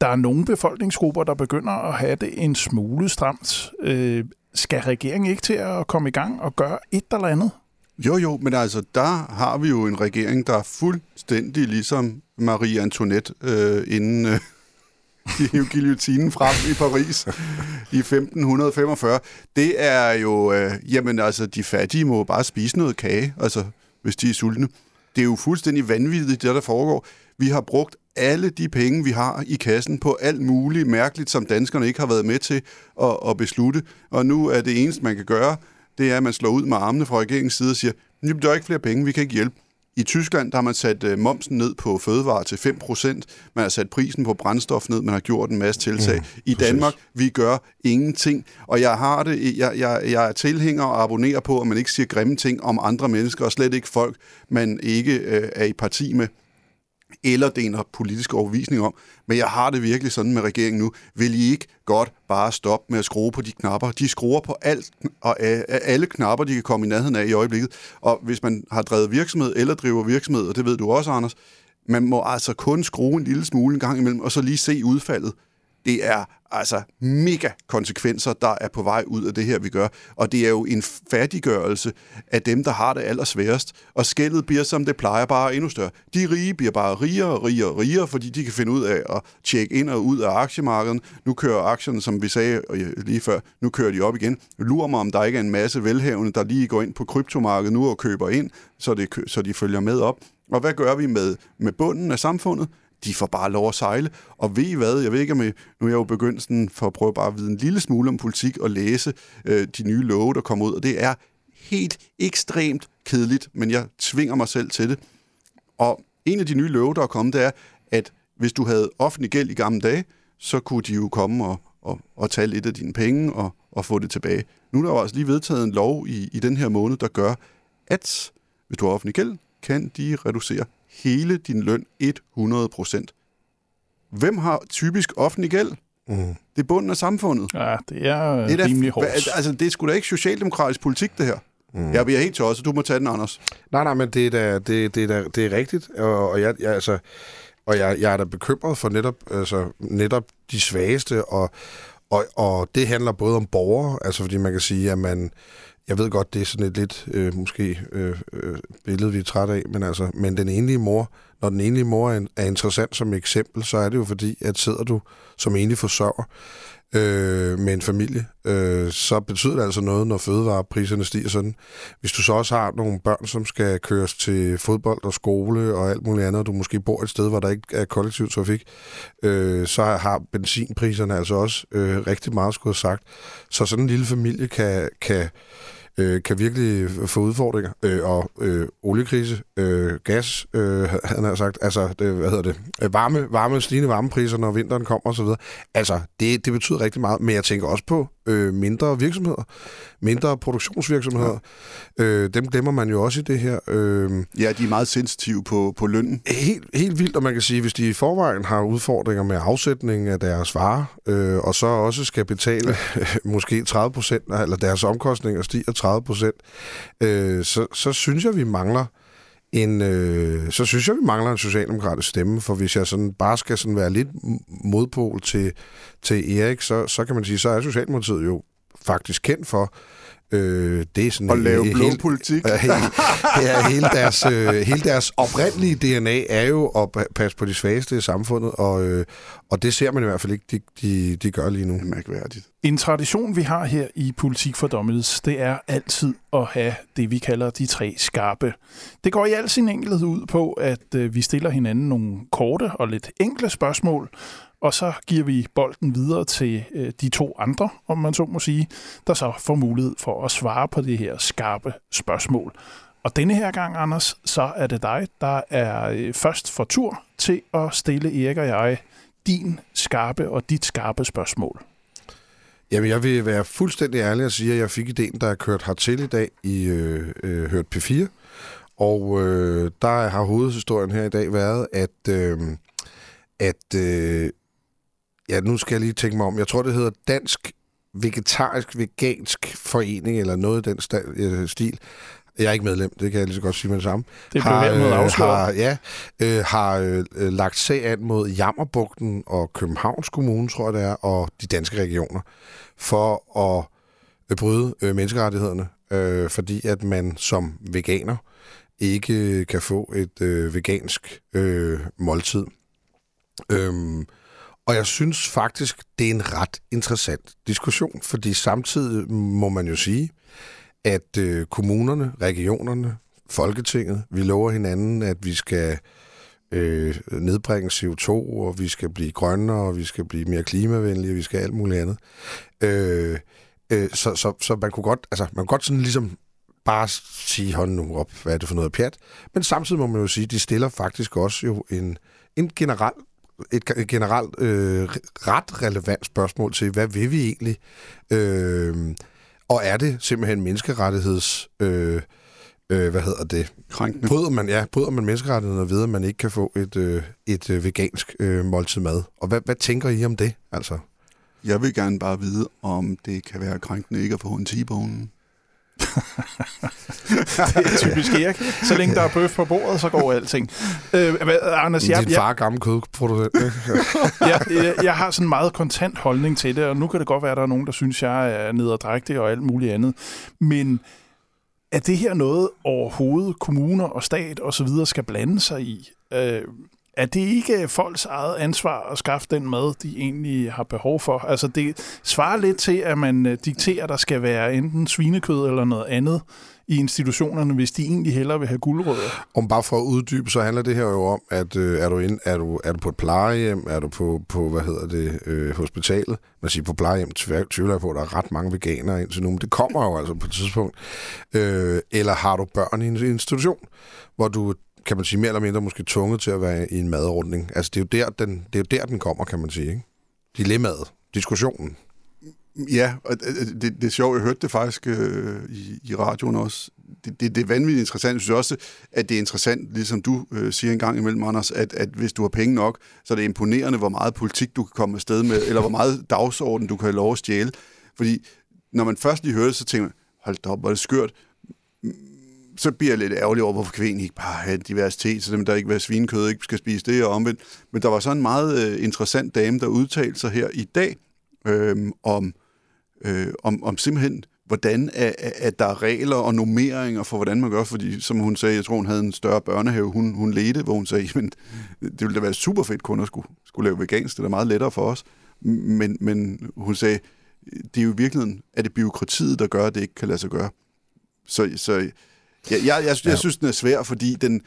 Der er nogle befolkningsgrupper, der begynder at have det en smule stramt. Øh, skal regeringen ikke til at komme i gang og gøre et eller andet? Jo, jo, men altså, der har vi jo en regering, der er fuldstændig ligesom Marie Antoinette, øh, inden øh, de hævde guillotinen frem i Paris i 1545. Det er jo, øh, jamen altså, de fattige må bare spise noget kage, altså, hvis de er sultne. Det er jo fuldstændig vanvittigt, det der foregår. Vi har brugt alle de penge, vi har i kassen på alt muligt mærkeligt, som danskerne ikke har været med til at, at beslutte. Og nu er det eneste, man kan gøre, det er, at man slår ud med armene fra regeringens side og siger, der er ikke flere penge, vi kan ikke hjælpe. I Tyskland der har man sat øh, momsen ned på fødevarer til 5%. Man har sat prisen på brændstof ned. Man har gjort en masse tiltag. Mm, I præcis. Danmark, vi gør ingenting. Og jeg har det, jeg, jeg, jeg er tilhænger og abonnerer på, at man ikke siger grimme ting om andre mennesker, og slet ikke folk, man ikke øh, er i parti med eller deler politisk overbevisning om. Men jeg har det virkelig sådan med regeringen nu. Vil I ikke godt bare stoppe med at skrue på de knapper? De skruer på alt, og alle knapper, de kan komme i nærheden af i øjeblikket. Og hvis man har drevet virksomhed eller driver virksomhed, og det ved du også, Anders, man må altså kun skrue en lille smule en gang imellem, og så lige se udfaldet. Det er altså mega konsekvenser, der er på vej ud af det her, vi gør. Og det er jo en færdiggørelse af dem, der har det allersværest. Og skældet bliver, som det plejer, bare endnu større. De rige bliver bare rigere og rigere og rigere, fordi de kan finde ud af at tjekke ind og ud af aktiemarkedet. Nu kører aktierne, som vi sagde øh, lige før, nu kører de op igen. Lurer mig, om der ikke er en masse velhavende, der lige går ind på kryptomarkedet nu og køber ind, så, det, så de følger med op. Og hvad gør vi med, med bunden af samfundet? De får bare lov at sejle. Og ved I hvad, jeg ved ikke om I, nu er jeg jo begyndt sådan for at prøve bare at vide en lille smule om politik og læse øh, de nye love, der kommer ud, og det er helt ekstremt kedeligt, men jeg tvinger mig selv til det. Og en af de nye love, der er kommet, det er, at hvis du havde offentlig gæld i gamle dage, så kunne de jo komme og, og, og tage lidt af dine penge og, og få det tilbage. Nu er der jo altså lige vedtaget en lov i, i den her måned, der gør, at hvis du har offentlig gæld, kan de reducere hele din løn 100 procent. Hvem har typisk offentlig gæld? Mm. Det er bunden af samfundet. Ja, det er, Det er, da- rimelig hårdt. altså, det er sgu da ikke socialdemokratisk politik, det her. Mm. Jeg bliver helt tosset. Du må tage den, Anders. Nej, nej, men det er, da, det, det er, da, det er rigtigt, og, og, jeg, jeg, altså, og jeg, jeg er da bekymret for netop, altså, netop de svageste, og, og, og det handler både om borgere, altså fordi man kan sige, at man, jeg ved godt, det er sådan et lidt, øh, måske, øh, øh, billede, vi er træt af, men altså, men den enlige mor, når den enlige mor er, er interessant som eksempel, så er det jo fordi, at sidder du som enlig forsørger, øh, med en familie, øh, så betyder det altså noget, når fødevarepriserne stiger sådan. Hvis du så også har nogle børn, som skal køres til fodbold og skole og alt muligt andet, og du måske bor et sted, hvor der ikke er kollektiv trafik, øh, så har benzinpriserne altså også øh, rigtig meget skulle have sagt. Så sådan en lille familie kan, kan øh, kan virkelig få udfordringer. Øh, og øh, oliekrise, øh, gas, øh, han har sagt, altså, det, hvad hedder det, øh, varme, varme, stigende varmepriser, når vinteren kommer osv. Altså, det, det betyder rigtig meget, men jeg tænker også på øh, mindre virksomheder, mindre produktionsvirksomheder. Ja. Øh, dem glemmer man jo også i det her. Øh, ja, de er meget sensitive på, på lønnen. Helt, helt vildt, og man kan sige, hvis de i forvejen har udfordringer med afsætning af deres varer, øh, og så også skal betale øh, måske 30 procent, eller deres omkostninger stiger 30 procent, øh, så, så synes jeg, vi mangler en, øh, så synes jeg, vi mangler en socialdemokratisk stemme, for hvis jeg sådan bare skal sådan være lidt modpol til, til Erik, så, så kan man sige, så er Socialdemokratiet jo faktisk kendt for, Øh, det er sådan at lave blå hele, politik. ja, hele deres, øh, hele deres oprindelige DNA er jo at passe på de svageste i samfundet, og, øh, og det ser man i hvert fald ikke, de, de, de gør lige nu. Det er mærkværdigt. En tradition, vi har her i Politik for Dommedes, det er altid at have det, vi kalder de tre skarpe. Det går i al sin enkelhed ud på, at øh, vi stiller hinanden nogle korte og lidt enkle spørgsmål, og så giver vi bolden videre til øh, de to andre, om man så må sige, der så får mulighed for at svare på det her skarpe spørgsmål. Og denne her gang, Anders, så er det dig, der er øh, først for tur til at stille Erik og jeg din skarpe og dit skarpe spørgsmål. Jamen, jeg vil være fuldstændig ærlig og sige, at jeg fik ideen, der er kørt hertil i dag i øh, øh, Hørt P4. Og øh, der har hovedhistorien her i dag været, at, øh, at øh, ja, nu skal jeg lige tænke mig om. Jeg tror, det hedder Dansk Vegetarisk Vegansk Forening, eller noget i den øh, stil. Jeg er ikke medlem, det kan jeg lige så godt sige med det samme. Det blev har, øh, har, ja, øh, har øh, lagt sag an mod Jammerbugten og Københavns Kommune, tror jeg det er, og de danske regioner, for at øh, bryde øh, menneskerettighederne, øh, fordi at man som veganer ikke kan få et øh, vegansk øh, måltid. Øhm, og jeg synes faktisk, det er en ret interessant diskussion, fordi samtidig må man jo sige, at øh, kommunerne, regionerne, Folketinget, vi lover hinanden, at vi skal øh, nedbringe CO2, og vi skal blive grønnere, og vi skal blive mere klimavenlige, og vi skal alt muligt andet. Øh, øh, så, så, så man kunne godt, altså, man kunne godt sådan ligesom bare sige, hold nu op, hvad er det for noget pjat? Men samtidig må man jo sige, de stiller faktisk også jo en, en generel et, et generelt øh, ret relevant spørgsmål til, hvad vil vi egentlig? Øh, og er det simpelthen menneskerettigheds... Øh, øh, hvad hedder det? Krænkende. Bryder man, ja, bryder man menneskerettighederne ved, at man ikke kan få et, øh, et øh, vegansk øh, måltid mad? Og hvad, hvad tænker I om det, altså? Jeg vil gerne bare vide, om det kan være krænkende ikke at få en T-bone det er typisk Erik. Så længe der er bøf på bordet, så går alting. Øh, hvad, Anders, jeg, Din far er gammel kødproducent. jeg, jeg, jeg har sådan en meget kontant holdning til det, og nu kan det godt være, at der er nogen, der synes, jeg er nederdrægtig og alt muligt andet. Men er det her noget overhovedet kommuner og stat og så videre skal blande sig i? Øh, er det ikke folks eget ansvar at skaffe den mad, de egentlig har behov for? Altså det svarer lidt til, at man øh, dikterer, at der skal være enten svinekød eller noget andet i institutionerne, hvis de egentlig hellere vil have guldrødder. Om bare for at uddybe, så handler det her jo om, at øh, er, du ind, er, du, er du på et plejehjem, er du på, på hvad hedder det, øh, hospitalet, man siger på plejehjem, tvivler jeg på, at der er ret mange veganere indtil nu, men det kommer jo altså på et tidspunkt. Øh, eller har du børn i en institution, hvor du kan man sige, mere eller mindre måske tvunget til at være i en madordning. Altså, det er jo der, den, det er jo der, den kommer, kan man sige. Ikke? Dilemmaet, diskussionen. Ja, og øh, øh, det, det er sjovt, jeg hørte det faktisk øh, i, i radioen også. Det, det, det er vanvittigt interessant. Jeg synes også, at det er interessant, ligesom du øh, siger en gang imellem, Anders, at, at hvis du har penge nok, så er det imponerende, hvor meget politik du kan komme afsted med, eller hvor meget dagsorden du kan have lov at stjæle. Fordi når man først lige hører det, så tænker man, hold da op, hvor er det skørt så bliver jeg lidt ærgerlig over, hvorfor kan ikke bare have diversitet, så dem, der ikke vil have svinekød, ikke skal spise det og omvendt. Men der var så en meget øh, interessant dame, der udtalte sig her i dag øh, om, øh, om, om simpelthen, hvordan at, at der er regler og normeringer for, hvordan man gør, fordi som hun sagde, jeg tror, hun havde en større børnehave, hun, hun ledte, hvor hun sagde, men det ville da være super fedt kun at skulle, skulle lave vegansk, det er meget lettere for os. Men, men hun sagde, det er jo i virkeligheden, er det byråkratiet, der gør, at det ikke kan lade sig gøre. Så, så jeg, jeg, jeg, jeg, jeg synes, den er svær, fordi den,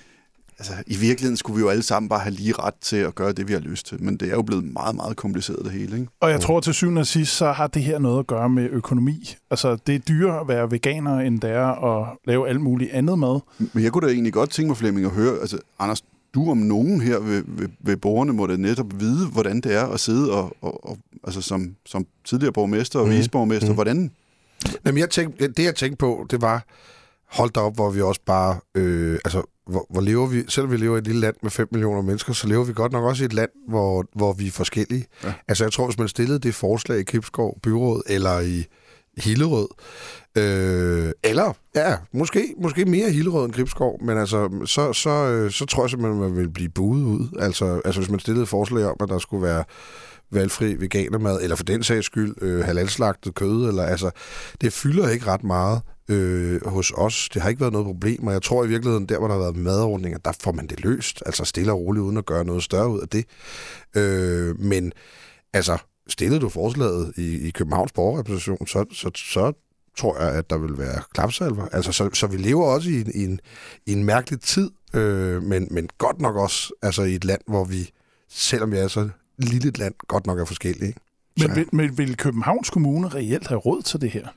altså, i virkeligheden skulle vi jo alle sammen bare have lige ret til at gøre det, vi har lyst til. Men det er jo blevet meget, meget kompliceret det hele. Ikke? Og jeg tror til syvende og sidst, så har det her noget at gøre med økonomi. Altså, det er dyrere at være veganer, end det er at lave alt muligt andet mad. Men jeg kunne da egentlig godt tænke mig, Flemming, at høre, altså, Anders, du om nogen her ved, ved, ved borgerne må da netop vide, hvordan det er at sidde og, og, og altså som, som tidligere borgmester og mm. viceborgmester. Mm. Hvordan? Jamen, jeg tænkte, det, jeg tænkte på, det var, hold da op, hvor vi også bare, øh, altså, hvor, hvor lever vi, selvom vi lever i et lille land med 5 millioner mennesker, så lever vi godt nok også i et land, hvor, hvor vi er forskellige. Ja. Altså, jeg tror, hvis man stillede det forslag i Kipskov Byråd, eller i Hillerød, øh, eller, ja, måske, måske mere Hillerød end Gribskov, men altså, så, så, øh, så tror jeg simpelthen, man vil blive buet ud. Altså, altså, hvis man stillede forslag om, at der skulle være valgfri veganermad, eller for den sags skyld øh, halalslagtet kød, eller altså, det fylder ikke ret meget øh, hos os. Det har ikke været noget problem, og jeg tror i virkeligheden, der hvor der har været madordninger, der får man det løst, altså stille og roligt, uden at gøre noget større ud af det. Øh, men altså, stillede du forslaget i, i Københavns borgerrepræsentation, så, så, så tror jeg, at der vil være klapsalver. Altså, så, så vi lever også i en, i en, i en mærkelig tid, øh, men, men godt nok også altså, i et land, hvor vi, selvom vi er så lille et land, godt nok er forskellige. Men vil, men vil Københavns Kommune reelt have råd til det her?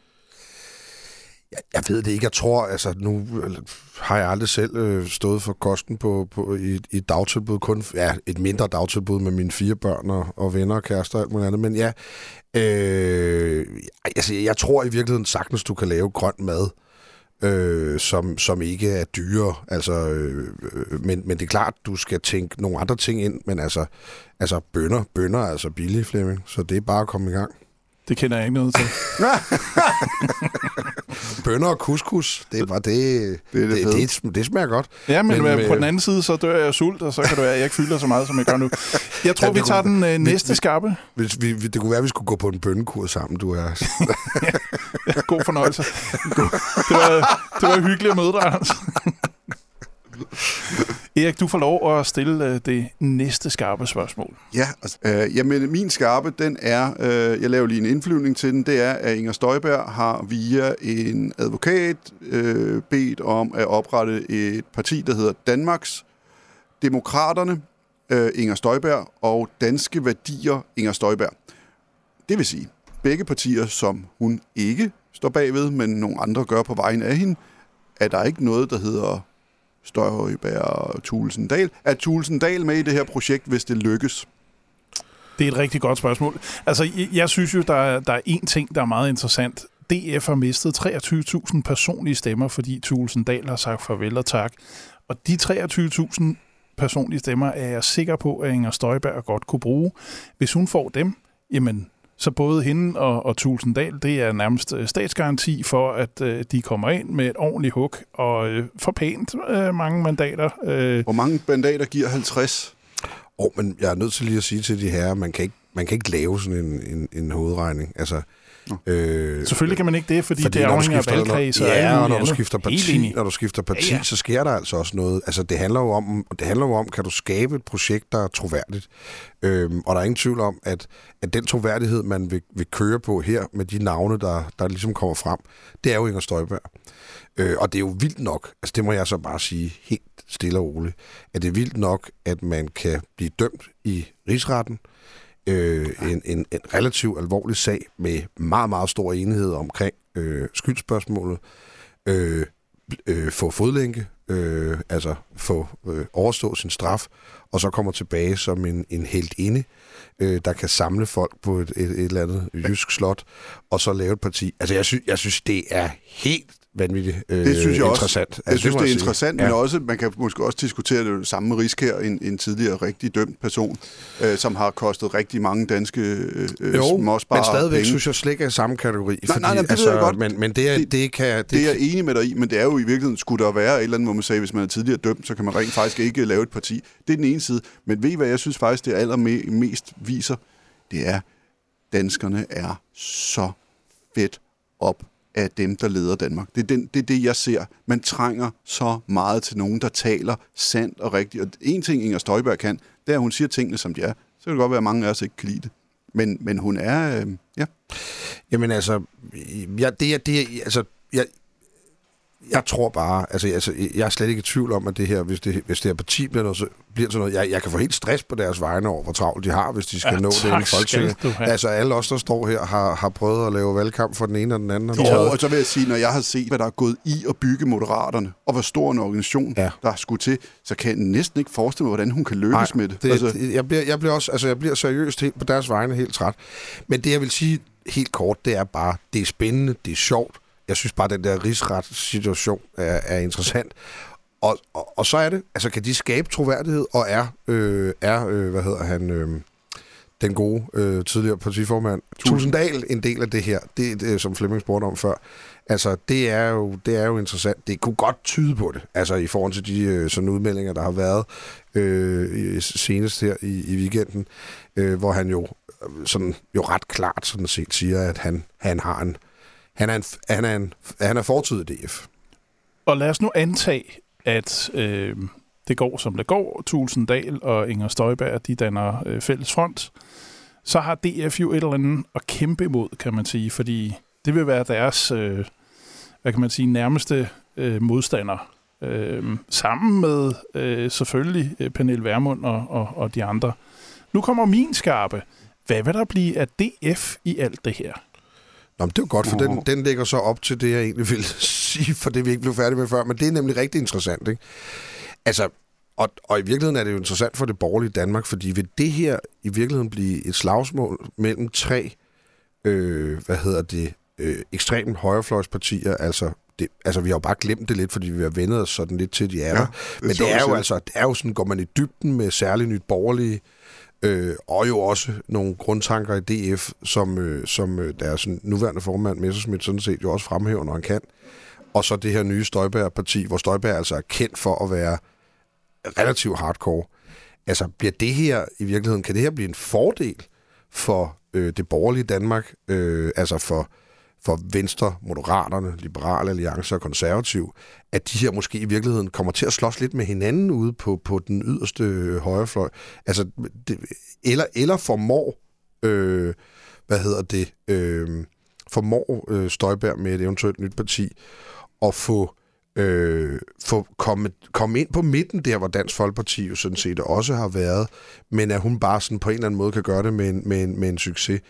Jeg, jeg ved det ikke. Jeg tror, altså nu øh, har jeg aldrig selv øh, stået for kosten på, på i, i et dagtilbud. Kun ja, et mindre dagtilbud med mine fire børn og, og venner og kærester og alt muligt andet. Men ja, øh, altså, jeg tror i virkeligheden sagtens, du kan lave grøn mad, øh, som, som ikke er dyre. Altså, øh, øh, men, men det er klart, du skal tænke nogle andre ting ind. Men altså, altså bønder, bønder er altså billige, Flemming. Så det er bare at komme i gang. Det kender jeg ikke noget til. Bønner og couscous, det er bare det. Det, er det, det, det, det smager godt. Ja, men, men på den anden side, så dør jeg af sult, og så kan det være, at jeg ikke fylder så meget, som jeg gør nu. Jeg tror, ja, vi tager kunne, den øh, næste vi, skarpe. Hvis vi, det kunne være, at vi skulle gå på en bønnekur sammen, du er. ja, god fornøjelse. Det var, det var hyggeligt at møde dig, Anders. Erik, du får lov at stille øh, det næste skarpe spørgsmål. Ja, altså, øh, jamen min skarpe, den er, øh, jeg laver lige en indflyvning til den, det er, at Inger Støjberg har via en advokat øh, bedt om at oprette et parti, der hedder Danmarks Demokraterne, øh, Inger Støjberg, og Danske Værdier, Inger Støjberg. Det vil sige, begge partier, som hun ikke står bagved, men nogle andre gør på vejen af hende, er der ikke noget, der hedder Støjhøjberg og Tulsendal. Er Tulsendal med i det her projekt, hvis det lykkes? Det er et rigtig godt spørgsmål. Altså, jeg synes jo, der er, der er én ting, der er meget interessant. DF har mistet 23.000 personlige stemmer, fordi Tulsendal har sagt farvel og tak. Og de 23.000 personlige stemmer er jeg sikker på, at Inger Støjberg godt kunne bruge. Hvis hun får dem, jamen, så både hende og, og Tulsendal, det er nærmest øh, statsgaranti for, at øh, de kommer ind med et ordentligt hug og øh, får pænt øh, mange mandater. Øh. Hvor mange mandater giver 50? Åh, oh, men jeg er nødt til lige at sige til de her, man kan ikke, man kan ikke lave sådan en, en, en hovedregning. Altså, Øh, Selvfølgelig kan man ikke det, fordi, fordi det afhænger af valgkreds. Ja, og når du skifter parti, når du skifter parti, ja, ja. så sker der altså også noget. Altså, det handler jo om, det handler jo om, kan du skabe et projekt, der er troværdigt? Øhm, og der er ingen tvivl om, at, at den troværdighed, man vil, vil køre på her, med de navne, der, der ligesom kommer frem, det er jo Inger Støjberg. Øh, og det er jo vildt nok, altså det må jeg så bare sige helt stille og roligt, at det er vildt nok, at man kan blive dømt i rigsretten, øh, en, en, en relativt alvorlig sag med meget, meget stor enighed omkring øh, skyldspørgsmålet, øh, øh, få fodlænke, øh, altså få øh, overstå sin straf, og så kommer tilbage som en, en helt inde, øh, der kan samle folk på et, et, et eller andet jysk slot, og så lave et parti. Altså, jeg, sy- jeg synes, det er helt vanvittigt øh, det synes jeg interessant. Også, jeg altså, synes, det, det er interessant, ja. men også, man kan måske også diskutere det samme risk her, en, en tidligere rigtig dømt person, øh, som har kostet rigtig mange danske øh, jo, men stadigvæk penge. synes jeg slet ikke er samme kategori. Nej, fordi, nej, nej, det altså, jeg godt. Men, men det, er, det, det kan... Det, det er jeg enig med dig i, men det er jo i virkeligheden, skulle der være et eller andet, hvor man sagde, hvis man er tidligere dømt, så kan man rent faktisk ikke lave et parti. Det er den ene side. Men ved I, hvad jeg synes faktisk, det allermest viser? Det er, danskerne er så fedt op af dem, der leder Danmark. Det er, den, det er det, jeg ser. Man trænger så meget til nogen, der taler sandt og rigtigt. Og en ting, Inger Støjberg kan, det er, at hun siger tingene, som de er. Så kan det godt være, at mange af os ikke kan lide det. men, men hun er... Øh, ja. Jamen altså, ja, det er, det er, altså, jeg, jeg tror bare, altså, altså, jeg er slet ikke i tvivl om, at det her, hvis det, hvis det her parti bliver, noget, så bliver sådan noget, jeg, jeg kan få helt stress på deres vegne over, hvor travlt de har, hvis de skal Ja, nå det tak i Folketinget. skal du have. Altså, alle os, der står her, har, har prøvet at lave valgkamp for den ene og den anden. og den Og, så vil jeg sige, når jeg har set, hvad der er gået i at bygge Moderaterne, og hvor stor en organisation, Ja. der er skudt til, så kan jeg næsten ikke forestille mig, hvordan hun kan lykkes Nej, med det. det, altså, det jeg, bliver, jeg bliver også, altså jeg bliver seriøst helt på deres vegne helt træt. Men det jeg vil sige helt kort, det er bare, det er spændende, det er sjovt. Jeg synes bare, den der rigsret-situation er, er interessant. Og, og, og så er det, altså kan de skabe troværdighed, og er, øh, er øh, hvad hedder han, øh, den gode øh, tidligere partiformand, Tulsendal, en del af det her, det, det som Flemming spurgte om før. Altså, det er, jo, det er jo interessant. Det kunne godt tyde på det, altså i forhold til de øh, sådan udmeldinger, der har været øh, senest her i, i weekenden, øh, hvor han jo øh, sådan jo ret klart sådan set siger, at han, han har en han er, en, han er, en, han er fortidig DF. Og lad os nu antage, at øh, det går, som det går. Tulsendal og Inger Støjberg, de danner øh, fælles front. Så har DF jo et eller andet at kæmpe imod, kan man sige, fordi det vil være deres, øh, hvad kan man sige, nærmeste øh, modstander. Øh, sammen med øh, selvfølgelig øh, Pernille Vermund og, og, og de andre. Nu kommer min skarpe. Hvad vil der blive af DF i alt det her? Nå, men det er godt, for den, den lægger så op til det, jeg egentlig ville sige, for det vi ikke blev færdige med før, men det er nemlig rigtig interessant, ikke? Altså, og, og i virkeligheden er det jo interessant for det borgerlige Danmark, fordi vil det her i virkeligheden blive et slagsmål mellem tre, øh, hvad hedder det, øh, ekstremt højrefløjspartier, altså det, altså, vi har jo bare glemt det lidt, fordi vi har vendet os sådan lidt til, de er Ja, der. er Men det er jo altså, det er jo sådan, går man i dybden med særligt nyt borgerlige, øh, Øh, og jo også nogle grundtanker i DF, som, øh, som øh, deres nuværende formand, Messerschmidt, sådan set jo også fremhæver, når han kan. Og så det her nye Støjbær-parti, hvor Støjbær altså er kendt for at være relativt hardcore. Altså, bliver det her i virkeligheden, kan det her blive en fordel for øh, det borgerlige Danmark, øh, altså for, for Venstre, Moderaterne, Liberale Alliance og Konservativ, at de her måske i virkeligheden kommer til at slås lidt med hinanden ude på, på den yderste øh, højrefløj. Altså, det, eller, eller formår, øh, hvad hedder det, øh, formår øh, Støjberg med et eventuelt nyt parti at få øh, få komme, komme ind på midten der, hvor Dansk Folkeparti jo sådan set også har været, men at hun bare sådan på en eller anden måde kan gøre det med en, med en, med en succes.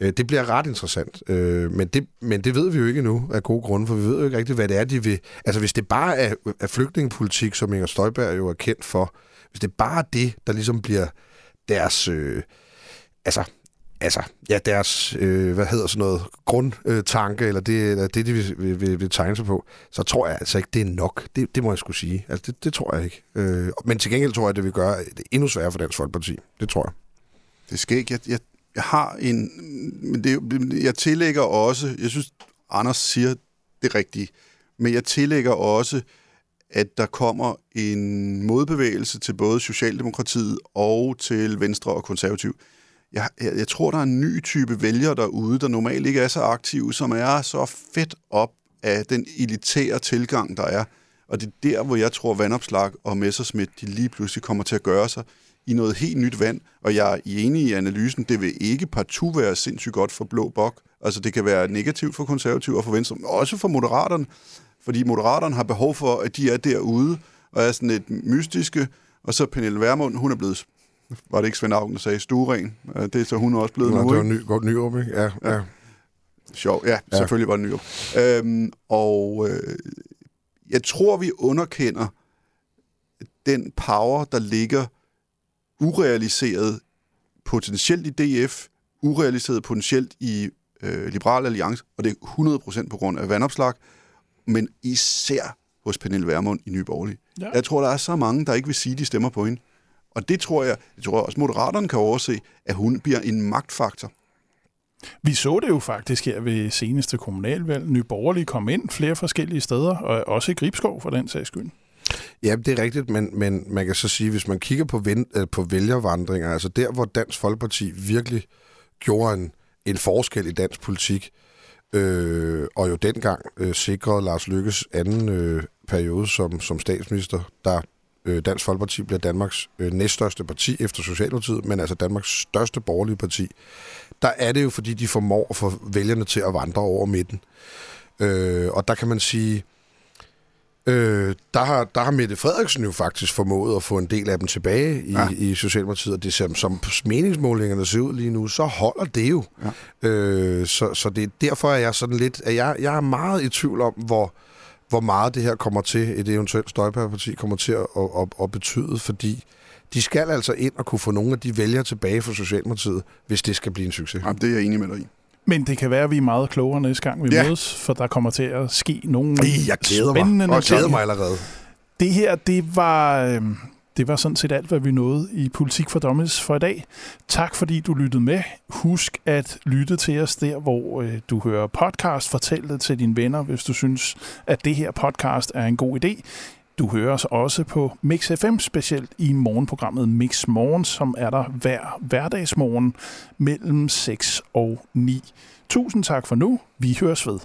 Øh, det bliver ret interessant, øh, men, det, men det ved vi jo ikke nu af gode grunde, for vi ved jo ikke rigtigt, hvad det er, de vil... Altså hvis det bare er, er flygtningepolitik, som Inger Støjberg jo er kendt for, hvis det bare er det, der ligesom bliver deres... Øh, altså, altså, ja, deres, øh, hvad hedder sådan noget, grundtanke, eller det, eller det de vil, vil, vil, vil tegne sig på, så tror jeg altså ikke, det er nok. Det, det må jeg skulle sige. Altså, det, det tror jeg ikke. Øh, men til gengæld tror jeg, det vil gøre det endnu sværere for Dansk Folkeparti. Det tror jeg. Det skal ikke. Jeg, jeg, jeg har en... Men det, jeg tillægger også... Jeg synes, Anders siger det rigtige. Men jeg tillægger også, at der kommer en modbevægelse til både Socialdemokratiet og til Venstre og Konservativ. Jeg, jeg, jeg tror, der er en ny type vælgere derude, der normalt ikke er så aktive, som er så fedt op af den elitære tilgang, der er. Og det er der, hvor jeg tror, Vandopslag og Messerschmidt, de lige pludselig kommer til at gøre sig i noget helt nyt vand. Og jeg er enig i analysen, det vil ikke partout være sindssygt godt for Blå Bok. Altså det kan være negativt for konservative og for Venstre, men også for Moderaterne. Fordi Moderaterne har behov for, at de er derude og er sådan lidt mystiske. Og så Pernille Vermund, hun er blevet, var det ikke Svend Augen, der sagde, stueren. Det er så hun også blevet Nå, nu, det var ny, godt nyår, ikke? Ja, ja. ja. Sjov, ja, Ja. selvfølgelig var det nyår. Øhm, og øh, jeg tror, vi underkender den power, der ligger urealiseret potentielt i DF, urealiseret potentielt i øh, Liberal Alliance, og det er 100% på grund af vandopslag, men især hos Pernille Vermund i Nye Borgerlige. Ja. Jeg tror, der er så mange, der ikke vil sige, de stemmer på hende. Og det tror jeg, jeg tror også Moderaterne kan overse, at hun bliver en magtfaktor. Vi så det jo faktisk her ved seneste kommunalvalg. Nye Borgerlige kom ind flere forskellige steder, og også i Gribskov for den sags skyld. Ja, det er rigtigt, men, men man kan så sige, hvis man kigger på, ven, øh, på vælgervandringer, altså der, hvor Dansk Folkeparti virkelig gjorde en, en forskel i dansk politik, øh, og jo dengang øh, sikrede Lars Lykkes anden øh, periode som, som statsminister, der øh, Dansk Folkeparti bliver Danmarks øh, næststørste parti efter Socialdemokratiet, men altså Danmarks største borgerlige parti, der er det jo, fordi de formår at få vælgerne til at vandre over midten. Øh, og der kan man sige, øh, der, har, der har Mette Frederiksen jo faktisk formået at få en del af dem tilbage i, ja. i Socialdemokratiet, og det ser, som meningsmålingerne ser ud lige nu, så holder det jo. Ja. Øh, så, så det, derfor er jeg sådan lidt, at jeg, jeg er meget i tvivl om, hvor, hvor meget det her kommer til, et eventuelt støjpærparti kommer til at, at, at, at betyde, fordi de skal altså ind og kunne få nogle af de vælgere tilbage fra Socialdemokratiet, hvis det skal blive en succes. Jamen, det er jeg enig med dig i. Men det kan være, at vi er meget klogere næste gang, vi ja. mødes, for der kommer til at ske nogle jeg spændende mig. Jeg glæder mig allerede. Det her, det var, øh, det var sådan set alt, hvad vi nåede i Politik for Dummies for i dag. Tak fordi du lyttede med. Husk at lytte til os der, hvor øh, du hører podcast. Fortæl det til dine venner, hvis du synes, at det her podcast er en god idé. Du hører os også på Mix FM, specielt i morgenprogrammet Mix Morgen, som er der hver hverdagsmorgen mellem 6 og 9. Tusind tak for nu. Vi høres ved.